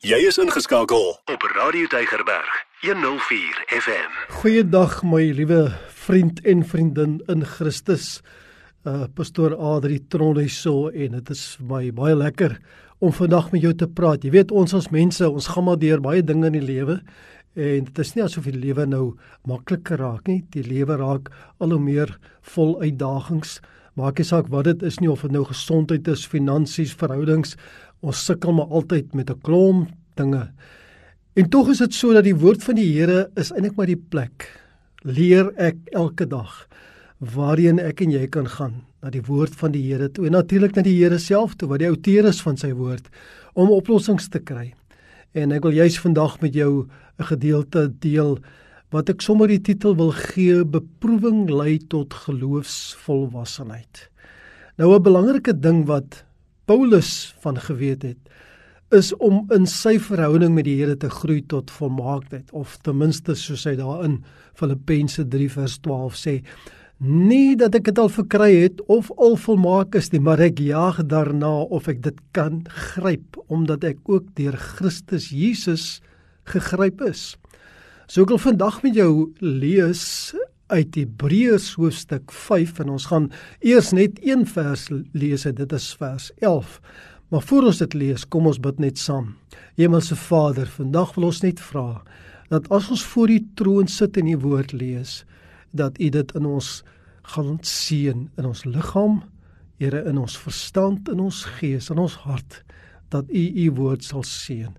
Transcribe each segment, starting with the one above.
Jy is ingeskakel op Radio Deigerberg 104 FM. Goeiedag my liewe vriend en vriendin in Christus. Uh pastoor Adri Tronne so en dit is vir my baie lekker om vandag met jou te praat. Jy weet ons as mense, ons gaan maar deur baie dinge in die lewe en dit is nie asof die lewe nou makliker raak nie. Die lewe raak al hoe meer vol uitdagings. Maak nie saak wat dit is nie of dit nou gesondheid is, finansies, verhoudings. Ons sukkel maar altyd met 'n klomp dinge. En tog is dit so dat die woord van die Here is eintlik maar die plek leer ek elke dag waarheen ek en jy kan gaan na die woord van die Here toe en natuurlik na die Here self toe wat die outeur is van sy woord om oplossings te kry. En ek wil juis vandag met jou 'n gedeelte deel wat ek sommer die titel wil gee beproewing lei tot geloofsvolwassenheid. Nou 'n belangrike ding wat Paulus van geweet het is om in sy verhouding met die Here te groei tot volmaaktheid of ten minste soos hy daarin Filippense 3 vers 12 sê nie dat ek dit al verkry het of al volmaak is nie maar ek jaag daarna of ek dit kan gryp omdat ek ook deur Christus Jesus gegryp is. So ek wil vandag met jou lees uit Hebreërs hoofstuk 5 en ons gaan eers net een vers lees dit is vers 11 Maar voor ons dit lees, kom ons bid net saam. Hemelse Vader, vandag wil ons net vra dat as ons voor U troon sit en U woord lees, dat U dit in ons gaan seën in ons liggaam, Here in ons verstand, in ons gees, in ons hart, dat U U woord sal seën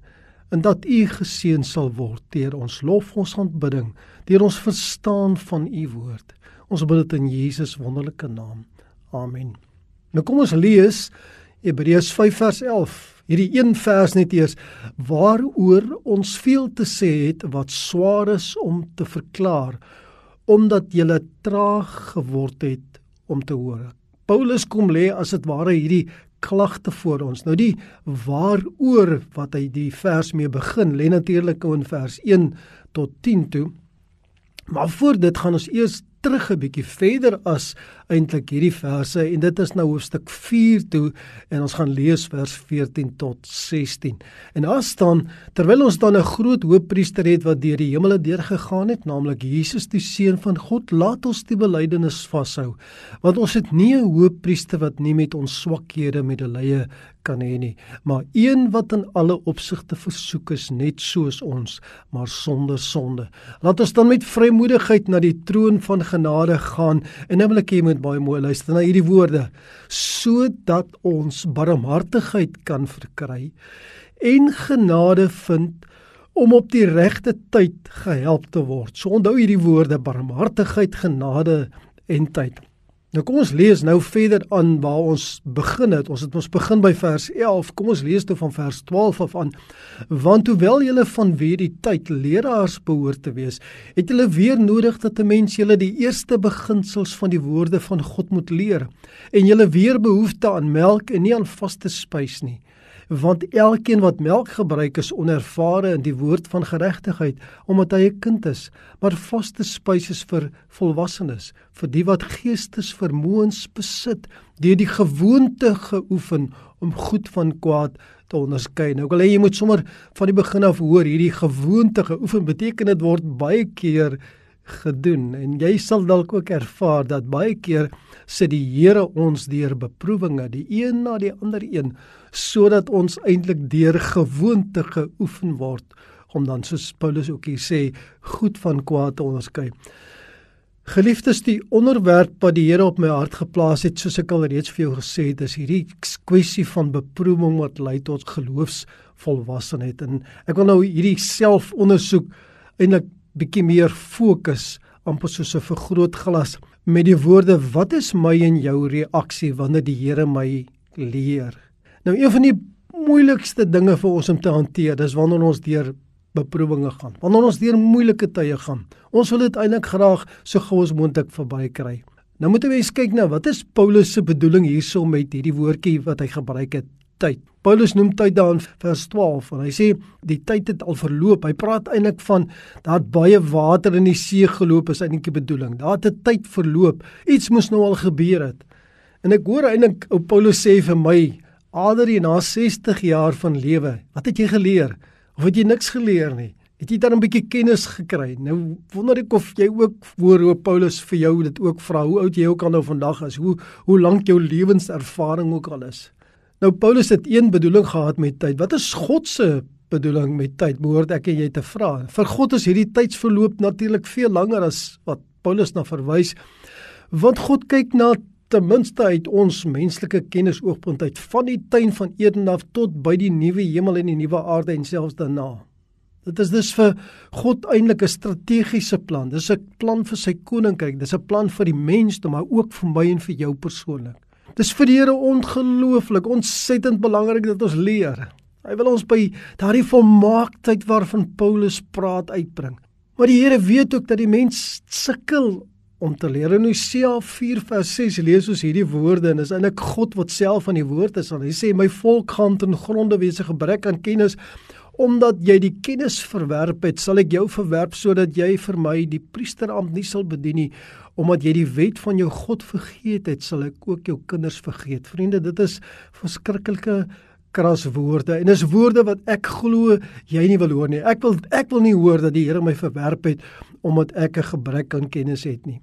en dat U geseën sal word deur ons lof, ons aanbidding, deur ons verstaan van U woord. Ons bid dit in Jesus wonderlike naam. Amen. Nou kom ons lees Hebreërs 5 vers 11. Hierdie een vers net eers waaroor ons veel te sê het wat swaar is om te verklaar omdat jy traag geword het om te hoor. Paulus kom lê as dit ware hierdie klagte voor ons. Nou die waaroor wat hy die vers mee begin, lê natuurlik in vers 1 tot 10 toe. Maar voor dit gaan ons eers terug 'n bietjie verder as eintlik hierdie verse en dit is nou hoofstuk 4 toe en ons gaan lees vers 14 tot 16. En daar staan terwyl ons dan 'n groot hoëpriester het wat deur die hemele deurgegaan het, naamlik Jesus die seun van God, laat ons die belydenis vashou. Want ons het nie 'n hoëpriester wat nie met ons swakhede medelee kan hê nie, maar een wat in alle opsigte versoek is net soos ons, maar sonder sonde. Laat ons dan met vrymoedigheid na die troon van genade gaan en nou wil ek hê moet baie mooi luister na hierdie woorde sodat ons barmhartigheid kan verkry en genade vind om op die regte tyd gehelp te word. So onthou hierdie woorde barmhartigheid, genade en tyd. Nou kom ons lees nou verder aan waar ons begin het. Ons het ons begin by vers 11. Kom ons lees toe van vers 12 af aan. Want hoewel julle van wie die tyd leraars behoort te wees, het julle weer nodig dat 'n mens julle die eerste beginsels van die woorde van God moet leer en julle weer behoefte aan melk en nie aan vaste spys nie want elkeen wat melk gebruik is onervare in die woord van geregtigheid omdat hy 'n kind is. Maar vaste spys is vir volwassenes vir die wat geestesvermoëns besit deur die gewoonte geoefen om goed van kwaad te onderskei nou wil jy moet sommer van die begin af hoor hierdie gewoonte geoefen beteken dit word baie keer gedoen en jy sal dalk ook ervaar dat baie keer sit die Here ons deur beproewinge die een na die ander een sodat ons eintlik deur gewoonte geoefen word om dan soos Paulus ook hier sê goed van kwaad te onderskei. Geliefdes, die onderwerp wat die Here op my hart geplaas het, soos ek al reeds vir jou gesê het, is hierdie kwessie van beproewing wat lei tot geloofsvolwassenheid en ek wil nou hierdie selfondersoek eintlik bietjie meer fokus amper soos 'n vergrootglas met die woorde wat is my en jou reaksie wanneer die Here my leer Nou een van die moeilikste dinge vir ons om te hanteer, dis wanneer ons deur beproewinge gaan. Wanneer ons deur moeilike tye gaan. Ons wil dit eintlik graag so gou as moontlik verby kry. Nou moet jy kyk nou, wat is Paulus se bedoeling hierso met hierdie woordjie wat hy gebruik het, tyd. Paulus noem tyd daarin vers 12 en hy sê die tyd het al verloop. Hy praat eintlik van dat baie water in die see geloop is eintlik die bedoeling. Daar het 'n tyd verloop. Iets moes nou al gebeur het. En ek hoor eintlik ou Paulus sê vir my Adrie na 60 jaar van lewe, wat het jy geleer? Of het jy niks geleer nie? Het jy dan 'n bietjie kennis gekry? Nou wonder ek of jy ook voor hoe Paulus vir jou dit ook vra, hoe oud jy ook al nou vandag is, hoe hoe lank jou lewenservaring ook al is. Nou Paulus het een bedoeling gehad met tyd. Wat is God se bedoeling met tyd? Behoort ek en jy te vra. Vir God is hierdie tydsverloop natuurlik veel langer as wat Paulus na verwys. Want God kyk na ten minste uit ons menslike kennisoogpunt uit van die tuin van Eden af tot by die nuwe hemel en die nuwe aarde en selfs daarna. Dit is dus vir God eintlik 'n strategiese plan. Dis 'n plan vir sy koninkryk, dis 'n plan vir die mensdom, maar ook vir my en vir jou persoonlik. Dis vir die Here ongelooflik, ontsettend belangrik dat ons leer. Hy wil ons by daardie volmaaktheid waarvan Paulus praat uitbring. Maar die Here weet ook dat die mens sukkel om te leer. In Hosea 4:6 lees ons hierdie woorde en is eintlik God wat self aan die woord is. Hy sê my volk gaan ten gronde wees 'n gebrek aan kennis omdat jy die kennis verwerp het, sal ek jou verwerp sodat jy vir my die priesterampt nie sal bedien nie. Omdat jy die wet van jou God vergeet het, sal ek ook jou kinders vergeet. Vriende, dit is verskriklike kras woorde en dis woorde wat ek glo jy nie wil hoor nie. Ek wil ek wil nie hoor dat die Here my verwerp het omdat ek 'n gebrek aan kennis het nie.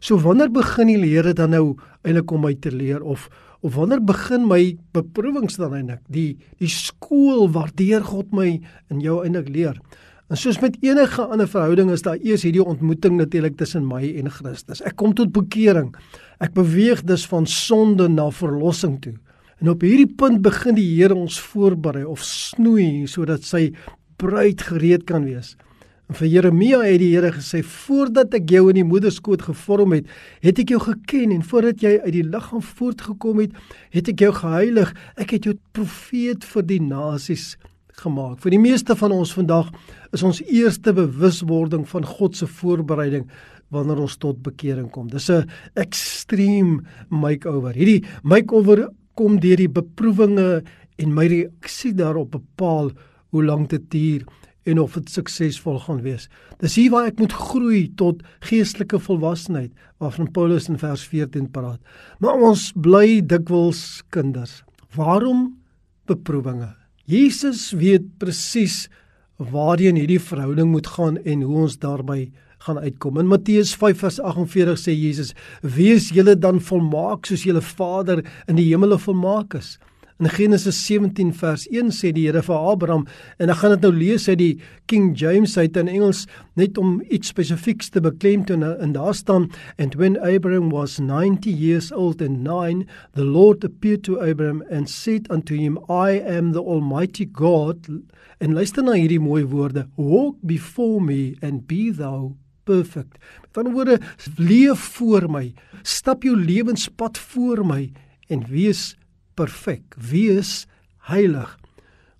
So wanneer begin die Here dan nou eintlik om my te leer of of wanneer begin my beproewings dan eintlik die die skool waardeur God my in jou eintlik leer? En soos met enige ander verhouding is daar eers hierdie ontmoeting natuurlik tussen my en Christus. Ek kom tot bekering. Ek beweeg dus van sonde na verlossing toe. En op hierdie punt begin die Here ons voorberei of snoei sodat sy bruid gereed kan wees. En vir Jeremia het die Here gesê: "Voordat ek jou in die moederskoot gevorm het, het ek jou geken en voordat jy uit die liggaam voortgekom het, het ek jou geheilig. Ek het jou profeet vir die nasies gemaak." Vir die meeste van ons vandag is ons eerste bewuswording van God se voorbereiding wanneer ons tot bekering kom. Dis 'n extreme makeover. Hierdie makeover kom deur die beproewinge en my reaksie daarop bepaal hoe lank dit duur en of dit suksesvol gaan wees. Dis hier waar ek moet groei tot geestelike volwassenheid waarvan Paulus in vers 14 praat. Maar ons bly dikwels kinders. Waarom beproewinge? Jesus weet presies waarheen hierdie verhouding moet gaan en hoe ons daarby gaan uitkom. In Matteus 5:48 sê Jesus: "Wees julle dan volmaak soos julle Vader in die hemele volmaak is." In Genesis 17 vers 1 sê die Here vir Abraham en ek gaan dit nou lees uit die King James uit in Engels net om iets spesifieks te beklemtoon en daar staan and when Abraham was 90 years old and 9 the Lord appeared to Abraham and said unto him I am the almighty God en luister na hierdie mooi woorde walk before me and be thou perfect. Met ander woorde leef voor my stap jou lewenspad voor my en wees perfek, wees heilig.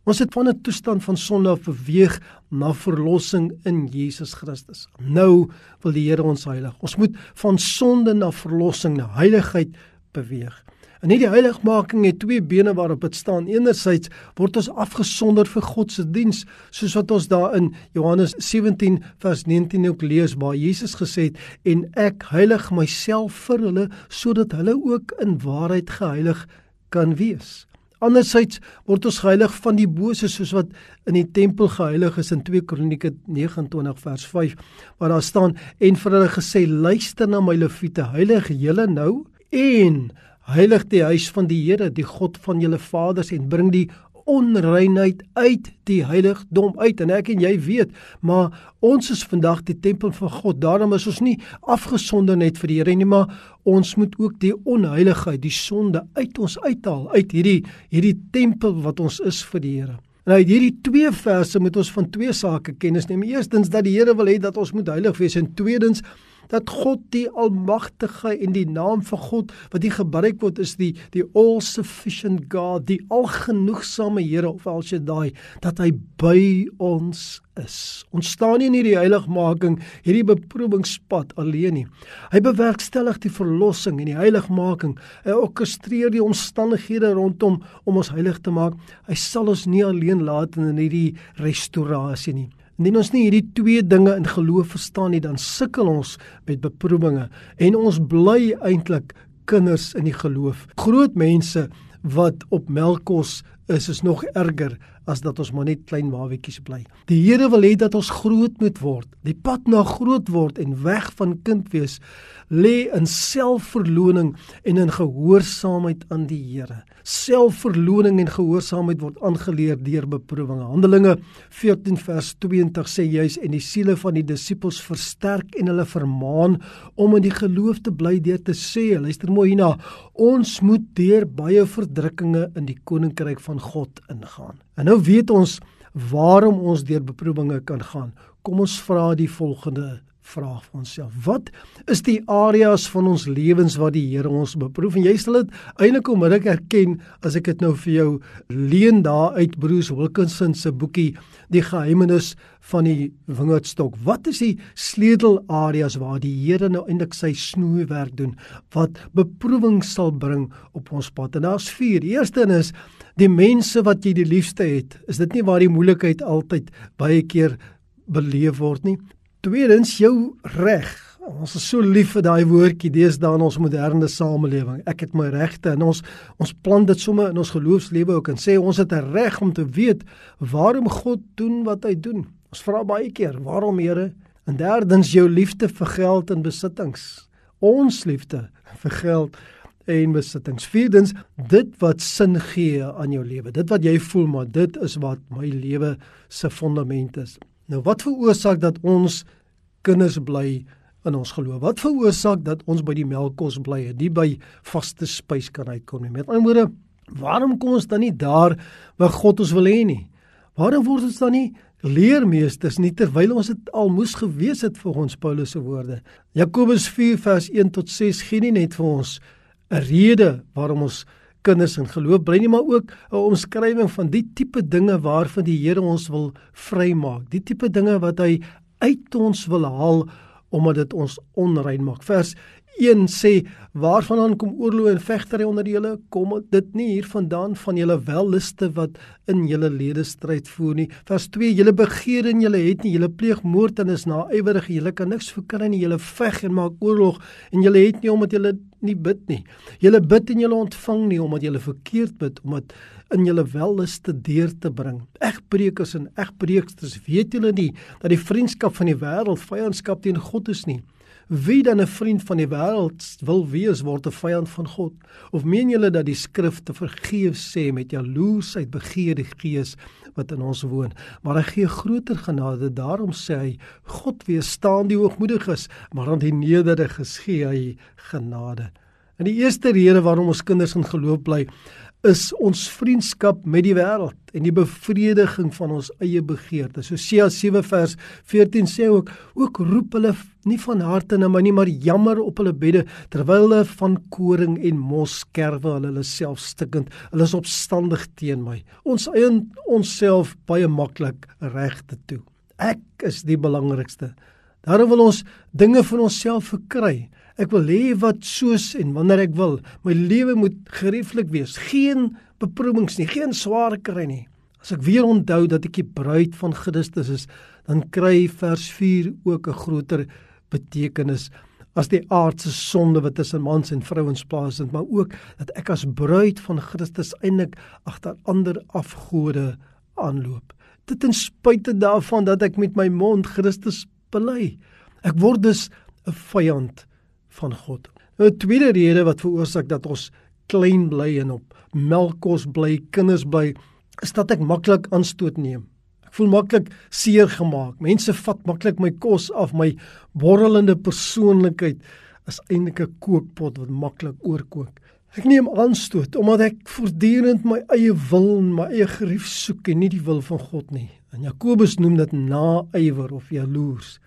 Ons het van 'n toestand van sonde af beweeg na verlossing in Jesus Christus. Nou wil die Here ons heilig. Ons moet van sonde na verlossing, na heiligheid beweeg. En hierdie heiligmaking het twee bene waarop dit staan. Enerzijds word ons afgesonder vir God se diens, soos wat ons daar in Johannes 17 vers 19 ook lees waar Jesus gesê het en ek heilig myself vir hulle sodat hulle ook in waarheid geheilig kan wees. Andersins word ons geheilig van die bose soos wat in die tempel geheilig is in 2 Kronieke 29 vers 5 waar daar staan en vir hulle gesê luister na my leviete heilig julle nou en heilig die huis van die Here die God van julle vaders en bring die onreinheid uit die heiligdom uit. En ek en jy weet maar ons is vandag die tempel van God. Daarom is ons nie afgesonder net vir die Here nie maar ons moet ook die onheiligheid die sonde uit ons uithaal uit hierdie hierdie tempel wat ons is vir die Here. En uit hierdie twee verse moet ons van twee sake kennis neem. Eerstens dat die Here wil hê dat ons moet heilig wees en tweedens dat God die almagtige en die naam van God wat hier gebruik word is die die all sufficient God, die algenoegsame Here of al sy daai dat hy by ons is. Ons staan nie in hierdie heiligmaking, hierdie beproewingspad alleen nie. Hy bewerkstellig die verlossing en die heiligmaking. Hy orkestreer die omstandighede rondom om ons heilig te maak. Hy sal ons nie alleen laat in hierdie restaurasie nie. Indien ons nie hierdie twee dinge in geloof verstaan nie, dan sukkel ons met beproewinge en ons bly eintlik kinders in die geloof. Groot mense wat op melkkos is is nog erger as dat ons maar net klein waawetjies bly. Die Here wil hê dat ons groot moet word. Die pad na groot word en weg van kind wees lê in selfverloning en in gehoorsaamheid aan die Here. Selfverloning en gehoorsaamheid word aangeleer deur beproewinge. Handelinge 14 vers 20 sê juis en die siele van die disippels versterk en hulle vermaan om in die geloof te bly deur te sê, luister mooi hierna, ons moet deur baie verdrukkinge in die koninkryk van God ingaan. En nou weet ons waarom ons deur beproewinge kan gaan. Kom ons vra die volgende vraag vir onsself. Wat is die areas van ons lewens waar die Here ons beproef? En jy sal dit eintlik onmiddellik erken as ek dit nou vir jou leen daar uit Bruce Wilkinson se boekie Die Geheimenis van die Wingerdstok. Wat is die sleutelareas waar die Here nou eintlik sy snoeiwerk doen wat beproewing sal bring op ons pad? En daar's 4. Eerste is die mense wat jy die liefste het. Is dit nie waar die moeilikheid altyd baie keer beleef word nie? Tweedens jou reg. Ons is so lief vir daai woordjie deesdae in ons moderne samelewing. Ek het my regte en ons ons plant dit sommer in ons geloofslewe ook en sê ons het 'n reg om te weet waarom God doen wat hy doen. Ons vra baie keer, waarom Here? En derdens jou liefde vir geld en besittings. Ons liefde vir geld en besittings. Vierdens dit wat sin gee aan jou lewe. Dit wat jy voel maar dit is wat my lewe se fondament is. Nou wat veroorsaak dat ons kinders bly in ons geloof? Wat veroorsaak dat ons by die melkkos bly en nie by vaste spys kan uitkom nie? Met ander woorde, waarom kom ons dan nie daar waar God ons wil hê nie? Waarom word ons dan nie leermeesters nie terwyl ons dit al moes gewees het vir ons Paulus se woorde? Jakobus 4 vers 1 tot 6 gee nie net vir ons 'n rede waarom ons kinders in geloof bly nie, maar ook 'n omskrywing van die tipe dinge waarvan die Here ons wil vrymaak. Die tipe dinge wat hy uit ons wil haal omdat dit ons onrein maak. Vers 1 sê waarvandaan kom oorlog en vegtery onder julle? Kom dit nie hier vandaan van julle welliste wat in julle lede stryd voer nie. Vers 2 julle begeer en julle het nie. Julle pleeg moord en is naaiwerig. Julle kan niks verkry nie. Julle veg en maak oorlog en julle het nie omdat julle nie bid nie. Julle bid en julle ontvang nie omdat julle verkeerd bid omdat in julle welliste deur te bring. Egbreekers en egbreeksters weet julle nie dat die vriendskap van die wêreld vyandskap teen God is nie? Wie dan 'n vriend van die wêreld wil wees, word 'n vyand van God. Of meen julle dat die skrif te vergeef sê met jaloesheid begeer die gees wat in ons woon, maar hy gee groter genade. Daarom sê hy, God weerstaan die hoogmoediges, maar aan die nederiges gee hy genade. En die eerste rede waarom ons kinders in geloof bly, is ons vriendskap met die wêreld en die bevrediging van ons eie begeertes. Hosea 7 vers 14 sê ook ook roep hulle nie van harte na my nie maar jammer op hulle bedde terwyl hulle van koring en mos skerwe hulle hulle self stikkend. Hulle is opstandig teen my. Ons eien onsself baie maklik regte toe. Ek is die belangrikste. Daarom wil ons dinge van onsself verkry. Ek wil hê wat soos en wanneer ek wil. My lewe moet gerieflik wees. Geen beproewings nie, geen swaar kry nie. As ek weer onthou dat ek die bruid van Christus is, dan kry vers 4 ook 'n groter betekenis as die aardse sonde wat tussen mans en vrouens plaasvind, maar ook dat ek as bruid van Christus eintlik agter ander afgode aanloop. Dit ten spyte daarvan dat ek met my mond Christus bely. Ek word dus 'n vyand van God. 'n tweede rede wat veroorsaak dat ons klein bly en op melkkos bly, kinders bly, is dat ek maklik aanstoot neem. Ek voel maklik seer gemaak. Mense vat maklik my kos af, my borrelende persoonlikheid is eintlik 'n kookpot wat maklik oorkook. Ek neem aanstoot omdat ek voortdurend my eie wil en my eie gerief soek en nie die wil van God nie. En Jakobus noem dit naaiwer of jaloers.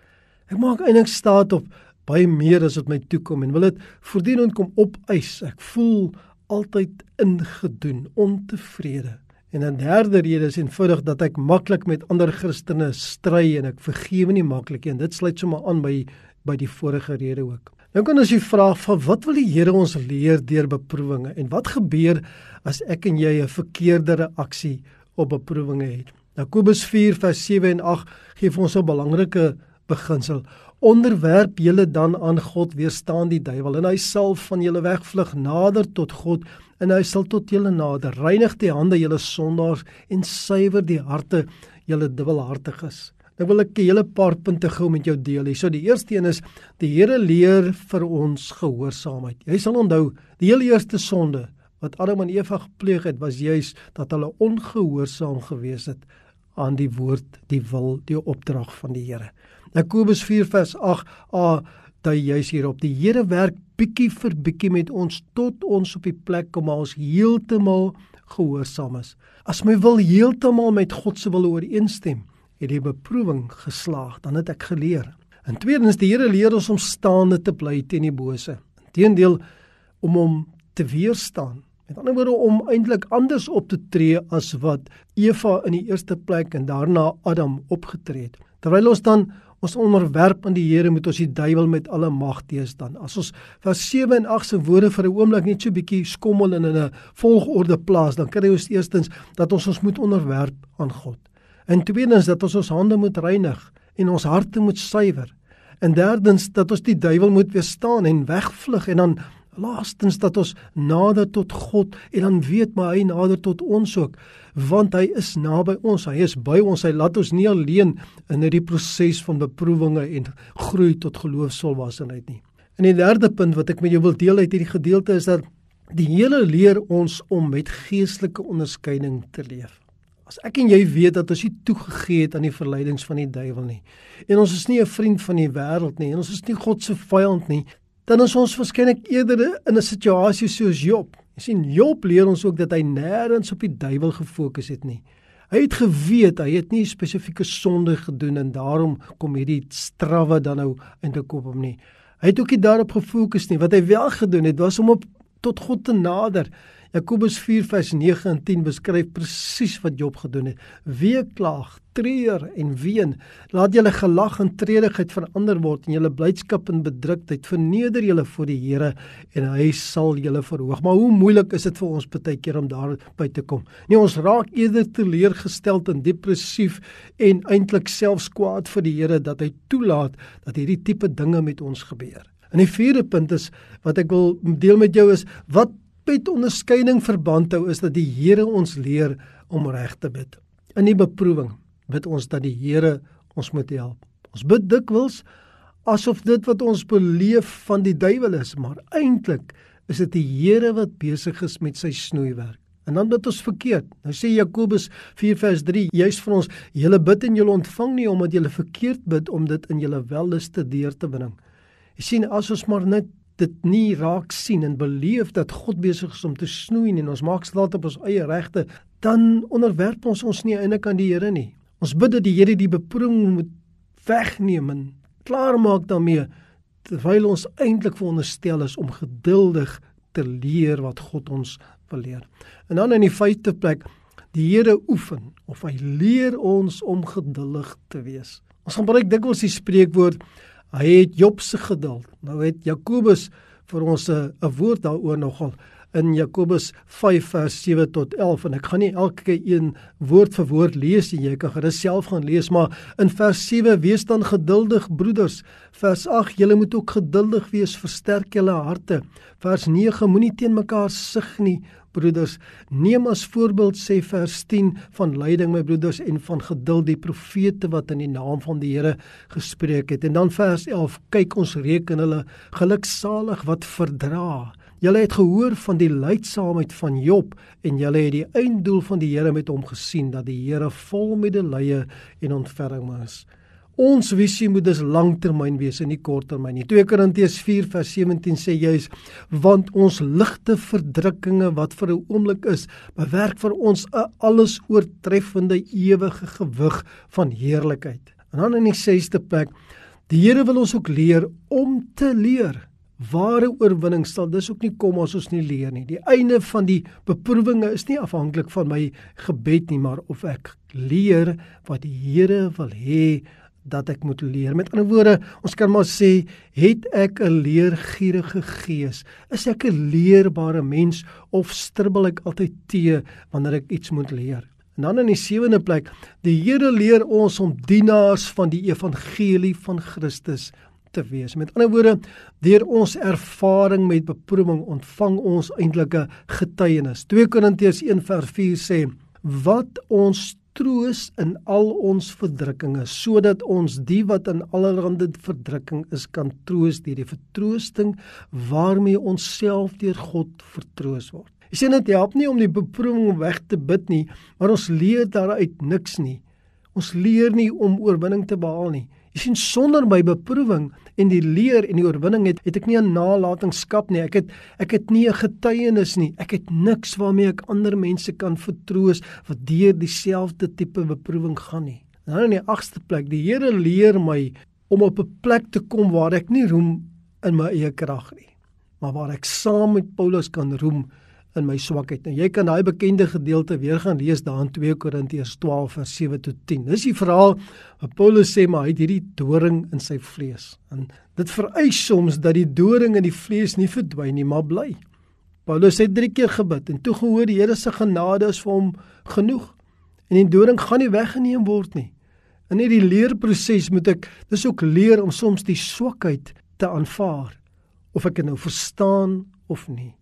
Ek maak eintlik staat op baie meer as wat my toekom en wil dit voortdurend kom opeis. Ek voel altyd ingedoen, ontevrede. En 'n derde rede is eenvoudig dat ek maklik met ander Christene stry en ek vergewe nie maklik nie. Dit sluit sommer aan by by die vorige rede ook. Nou kan ons die vraag van wat wil die Here ons leer deur beproewinge en wat gebeur as ek en jy 'n verkeerde reaksie op beproewinge het? Jakobus 4 vers 7 en 8 gee vir ons 'n belangrike beginsel onderwerp julle dan aan God weerstaan die duiwel en hy sal van julle wegvlug nader tot God en hy sal tot julle nader. Reinig die hande julle sondaars en suiwer die harte julle dubbelhartiges. Nou wil ek 'n hele paar punte gou met jou deel. Hier. So die eerste een is die Here leer vir ons gehoorsaamheid. Jy sal onthou, die heel eerste sonde wat Adam en Eva gepleeg het, was juis dat hulle ongehoorsaam gewees het aan die woord, die wil, die opdrag van die Here. Jakobus 4 vers 8a dui juis hierop. Die Here werk bietjie vir bietjie met ons tot ons op die plek kom waar ons heeltemal gehoorsaam is. As my wil heeltemal met God se wil ooreenstem, het die beproewing geslaag, dan het ek geleer. En tweedens, die Here leer ons om staande te bly teen die bose. Inteendeel om hom te weerstaan. Met ander woorde om eintlik anders op te tree as wat Eva in die eerste plek en daarna Adam opgetree het. Terwyl ons dan ons onderwerp aan die Here moet ons die duiwel met alle mag teëstaan. As ons vers 7 en 8 se woorde vir 'n oomblik net so bietjie skommel en in 'n volgorde plaas, dan kry ons eerstens dat ons ons moet onderwerp aan God. En tweedens dat ons ons hande moet reinig en ons harte moet suiwer. En derdens dat ons die duiwel moet weerstaan en wegvlug en dan laastens dat ons nader tot God en dan weet maar hy nader tot ons ook want hy is naby ons hy is by ons hy laat ons nie alleen in hierdie proses van beproewinge en groei tot geloofsvolwassenheid nie. En die derde punt wat ek met jou wil deel uit hierdie gedeelte is dat die hele leer ons om met geestelike onderskeiding te leef. As ek en jy weet dat ons nie toegegee het aan die verleidings van die duiwel nie en ons is nie 'n vriend van die wêreld nie en ons is nie God se vyand nie, dan is ons waarskynlik eerder in 'n situasie soos Job. Jy sien Job leer ons ook dat hy nêrens op die duiwel gefokus het nie. Hy het geweet hy het nie spesifieke sonde gedoen en daarom kom hierdie strawwe dan nou eintlik op hom nie. Hy het ook nie daarop gefokus nie. Wat hy wel gedoen het was om op tot God te nader. Jakobus 4 vers 9 en 10 beskryf presies wat Job gedoen het. Wee klaag, treur en ween. Laat julle gelag en treurigheid verander word en julle blydskap en bedruktheid verneder julle voor die Here en hy sal julle verhoog. Maar hoe moeilik is dit vir ons baie keer om daar by te kom? Nee, ons raak eerder teleurgesteld en depressief en eintlik selfs kwaad vir die Here dat hy toelaat dat hierdie tipe dinge met ons gebeur. En die vierde punt is wat ek wil deel met jou is wat met onderskeiding verband hou is dat die Here ons leer om reg te bid. In die beproewing bid ons dat die Here ons moet help. Ons bid dikwels asof dit wat ons beleef van die duiwel is, maar eintlik is dit die Here wat besig is met sy snoeiwerk. En dan bid ons verkeerd. Nou sê Jakobus 4 vers 3, juis vir ons, julle bid en julle ontvang nie omdat julle verkeerd bid om dit in julle welliste deur te bring. Jy sien as ons maar net dit nie raak sien en beleef dat God besig is om te snoei en ons maak staat op ons eie regte, dan onderwerp ons ons nie eintlik aan die Here nie. Ons bid dat die Here die beproewing moet wegneem en klaarmaak daarmee terwyl ons eintlik veronderstel is om geduldig te leer wat God ons wil leer. En dan in die vyfde plek, die Here oefen of hy leer ons om geduldig te wees. Ons gebruik dikwels die spreekwoord Hy het Job se geduld. Nou het Jakobus vir ons 'n woord daaroor nogal in Jakobus 5 vers 7 tot 11 en ek gaan nie elke een woord vir woord lees nie. Jy kan gerus self gaan lees maar in vers 7 wees dan geduldig broeders. Vers 8 julle moet ook geduldig wees versterk julle harte. Vers 9 moenie teen mekaar sug nie broeders, neem as voorbeeld sê vers 10 van lyding my broeders en van geduld die profete wat in die naam van die Here gespreek het. En dan vers 11, kyk ons reken hulle geluksalig wat verdra. Julle het gehoor van die lydsaamheid van Job en julle het die einddoel van die Here met hom gesien dat die Here vol medelee en ontferming is. Ons visie moet dus langtermyn wees en nie korttermyn nie. 2 Korintiërs 4 vers 17 sê juis want ons ligte verdrukkinge wat vir 'n oomblik is, bewerk vir ons 'n alles oortreffende ewige gewig van heerlikheid. En dan in die 6ste plek, die Here wil ons ook leer om te leer. Ware oorwinning sal dis ook nie kom as ons nie leer nie. Die einde van die beproewinge is nie afhanklik van my gebed nie, maar of ek leer wat die Here wil hê dat ek moet leer. Met ander woorde, ons kan maar sê, het ek 'n leergierige gees? Is ek 'n leerbare mens of stribbel ek altyd te wanneer ek iets moet leer? En dan in die sewende plek, die Here leer ons om dienaars van die evangelie van Christus te wees. Met ander woorde, deur ons ervaring met beproewing ontvang ons eintlik 'n getuienis. 2 Korintiërs 1:4 sê: "Wat ons troos in al ons verdrukkinge, sodat ons die wat in allerlei verdrukking is kan troos deur die vertroosting waarmee ons self deur God vertroos word." Jy sien dit help nie om die beproewing weg te bid nie, maar ons leer daaruit niks nie. Ons leer nie om oorwinning te behaal nie. Jy sien sonder my beproewing en die leer en die oorwinning het, het ek nie 'n nalatenskap nie. Ek het ek het nie 'n getuienis nie. Ek het niks waarmee ek ander mense kan vertroos wat deur dieselfde tipe beproewing gaan nie. Dan in die agste plek, die Here leer my om op 'n plek te kom waar ek nie roem in my eie krag nie, maar waar ek saam met Paulus kan roem in my swakheid. Nou jy kan daai bekende gedeelte weer gaan lees daar in 2 Korintiërs 12 vers 7 tot 10. Dis die verhaal wat Paulus sê maar hy het hierdie doring in sy vlees. En dit vereis soms dat die doring in die vlees nie verdwyn nie, maar bly. Paulus het 3 keer gebid en toe gehoor die Here se genade is vir hom genoeg. En die doring gaan nie weggeneem word nie. In hierdie leerproses moet ek dis ook leer om soms die swakheid te aanvaar of ek dit nou verstaan of nie.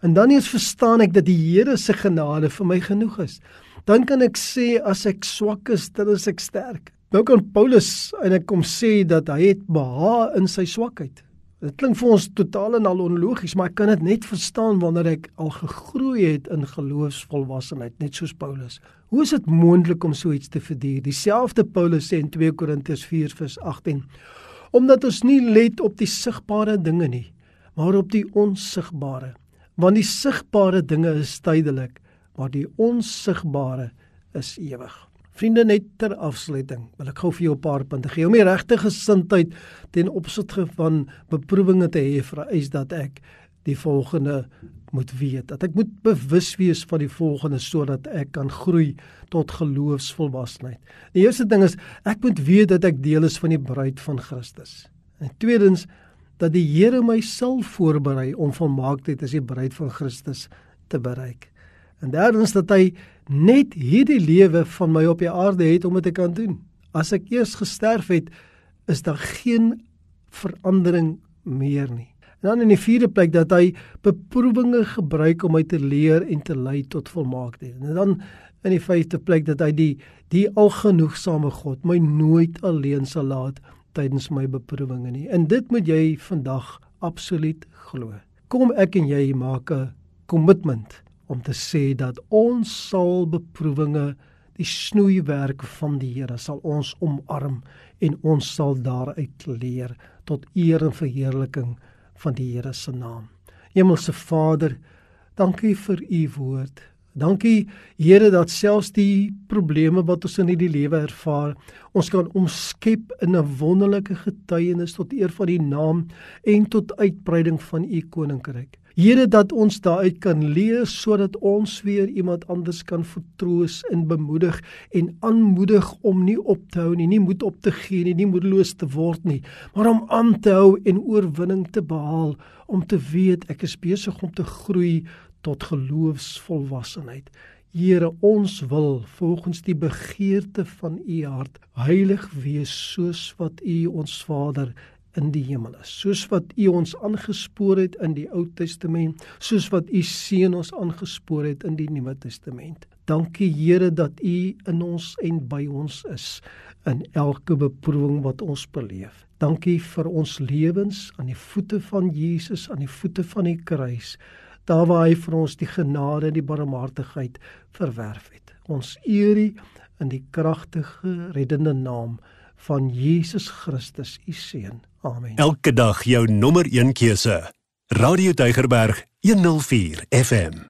En dan eers verstaan ek dat die Here se genade vir my genoeg is. Dan kan ek sê as ek swak is, dan is ek sterk. Nou kan Paulus en ek kom sê dat hy het behaag in sy swakheid. Dit klink vir ons totaal en al onlogies, maar ek kan dit net verstaan wanneer ek al gegroei het in geloofsvolwassenheid, net soos Paulus. Hoe is dit moontlik om so iets te verduur? Dieselfde Paulus sê in 2 Korintiërs 4:18, omdat ons nie let op die sigbare dinge nie, maar op die onsigbare want die sigbare dinge is tydelik, maar die onsigbare is ewig. Vriende net ter afsluiting, wil ek gou vir jou 'n paar punte gee om die regte gesindheid ten opsigte van beproewinge te hê vir eis dat ek die volgende moet weet dat ek moet bewus wees van die volgende sodat ek kan groei tot geloofsvolwassenheid. Die eerste ding is ek moet weet dat ek deel is van die bruid van Christus. En tweedens dat die Here my sal voorberei om volmaaktheid as die bruid van Christus te bereik. En derdens dat hy net hierdie lewe van my op die aarde het om dit te kan doen. As ek eers gesterf het, is daar geen verandering meer nie. En dan in die vierde plek dat hy beproewinge gebruik om my te leer en te lei tot volmaaktheid. En dan in die vyfde plek dat hy die die algenoegsame God my nooit alleen sal laat tydens my beproewinge nie. En dit moet jy vandag absoluut glo. Kom ek en jy maak 'n kommitment om te sê dat ons sal beproewinge die snoeiwerk van die Here sal ons omarm en ons sal daaruit leer tot eer en verheerliking van die Here se naam. Hemelse Vader, dankie vir u woord. Dankie Here dat selfs die probleme wat ons in hierdie lewe ervaar, ons kan omskep in 'n wonderlike getuienis tot eer van die naam en tot uitbreiding van u koninkryk. Here dat ons daaruit kan leer sodat ons weer iemand anders kan vertroos en bemoedig en aanmoedig om nie op te hou nie, nie moed op te gee nie, nie moedeloos te word nie, maar om aan te hou en oorwinning te behaal, om te weet ek is besig om te groei tot geloofsvolwassenheid. Here, ons wil volgens die begeerte van U hart heilig wees soos wat U ons Vader in die hemel is. Soos wat U ons aangespoor het in die Ou Testament, soos wat U seun ons aangespoor het in die Nuwe Testament. Dankie Here dat U in ons en by ons is in elke beproewing wat ons beleef. Dankie vir ons lewens aan die voete van Jesus, aan die voete van die kruis daar waar hy vir ons die genade en die barmhartigheid verwerf het. Ons eer U in die kragtige reddende naam van Jesus Christus, U seun. Amen. Elke dag jou nommer 1 keuse. Radio Deugerberg 104 FM.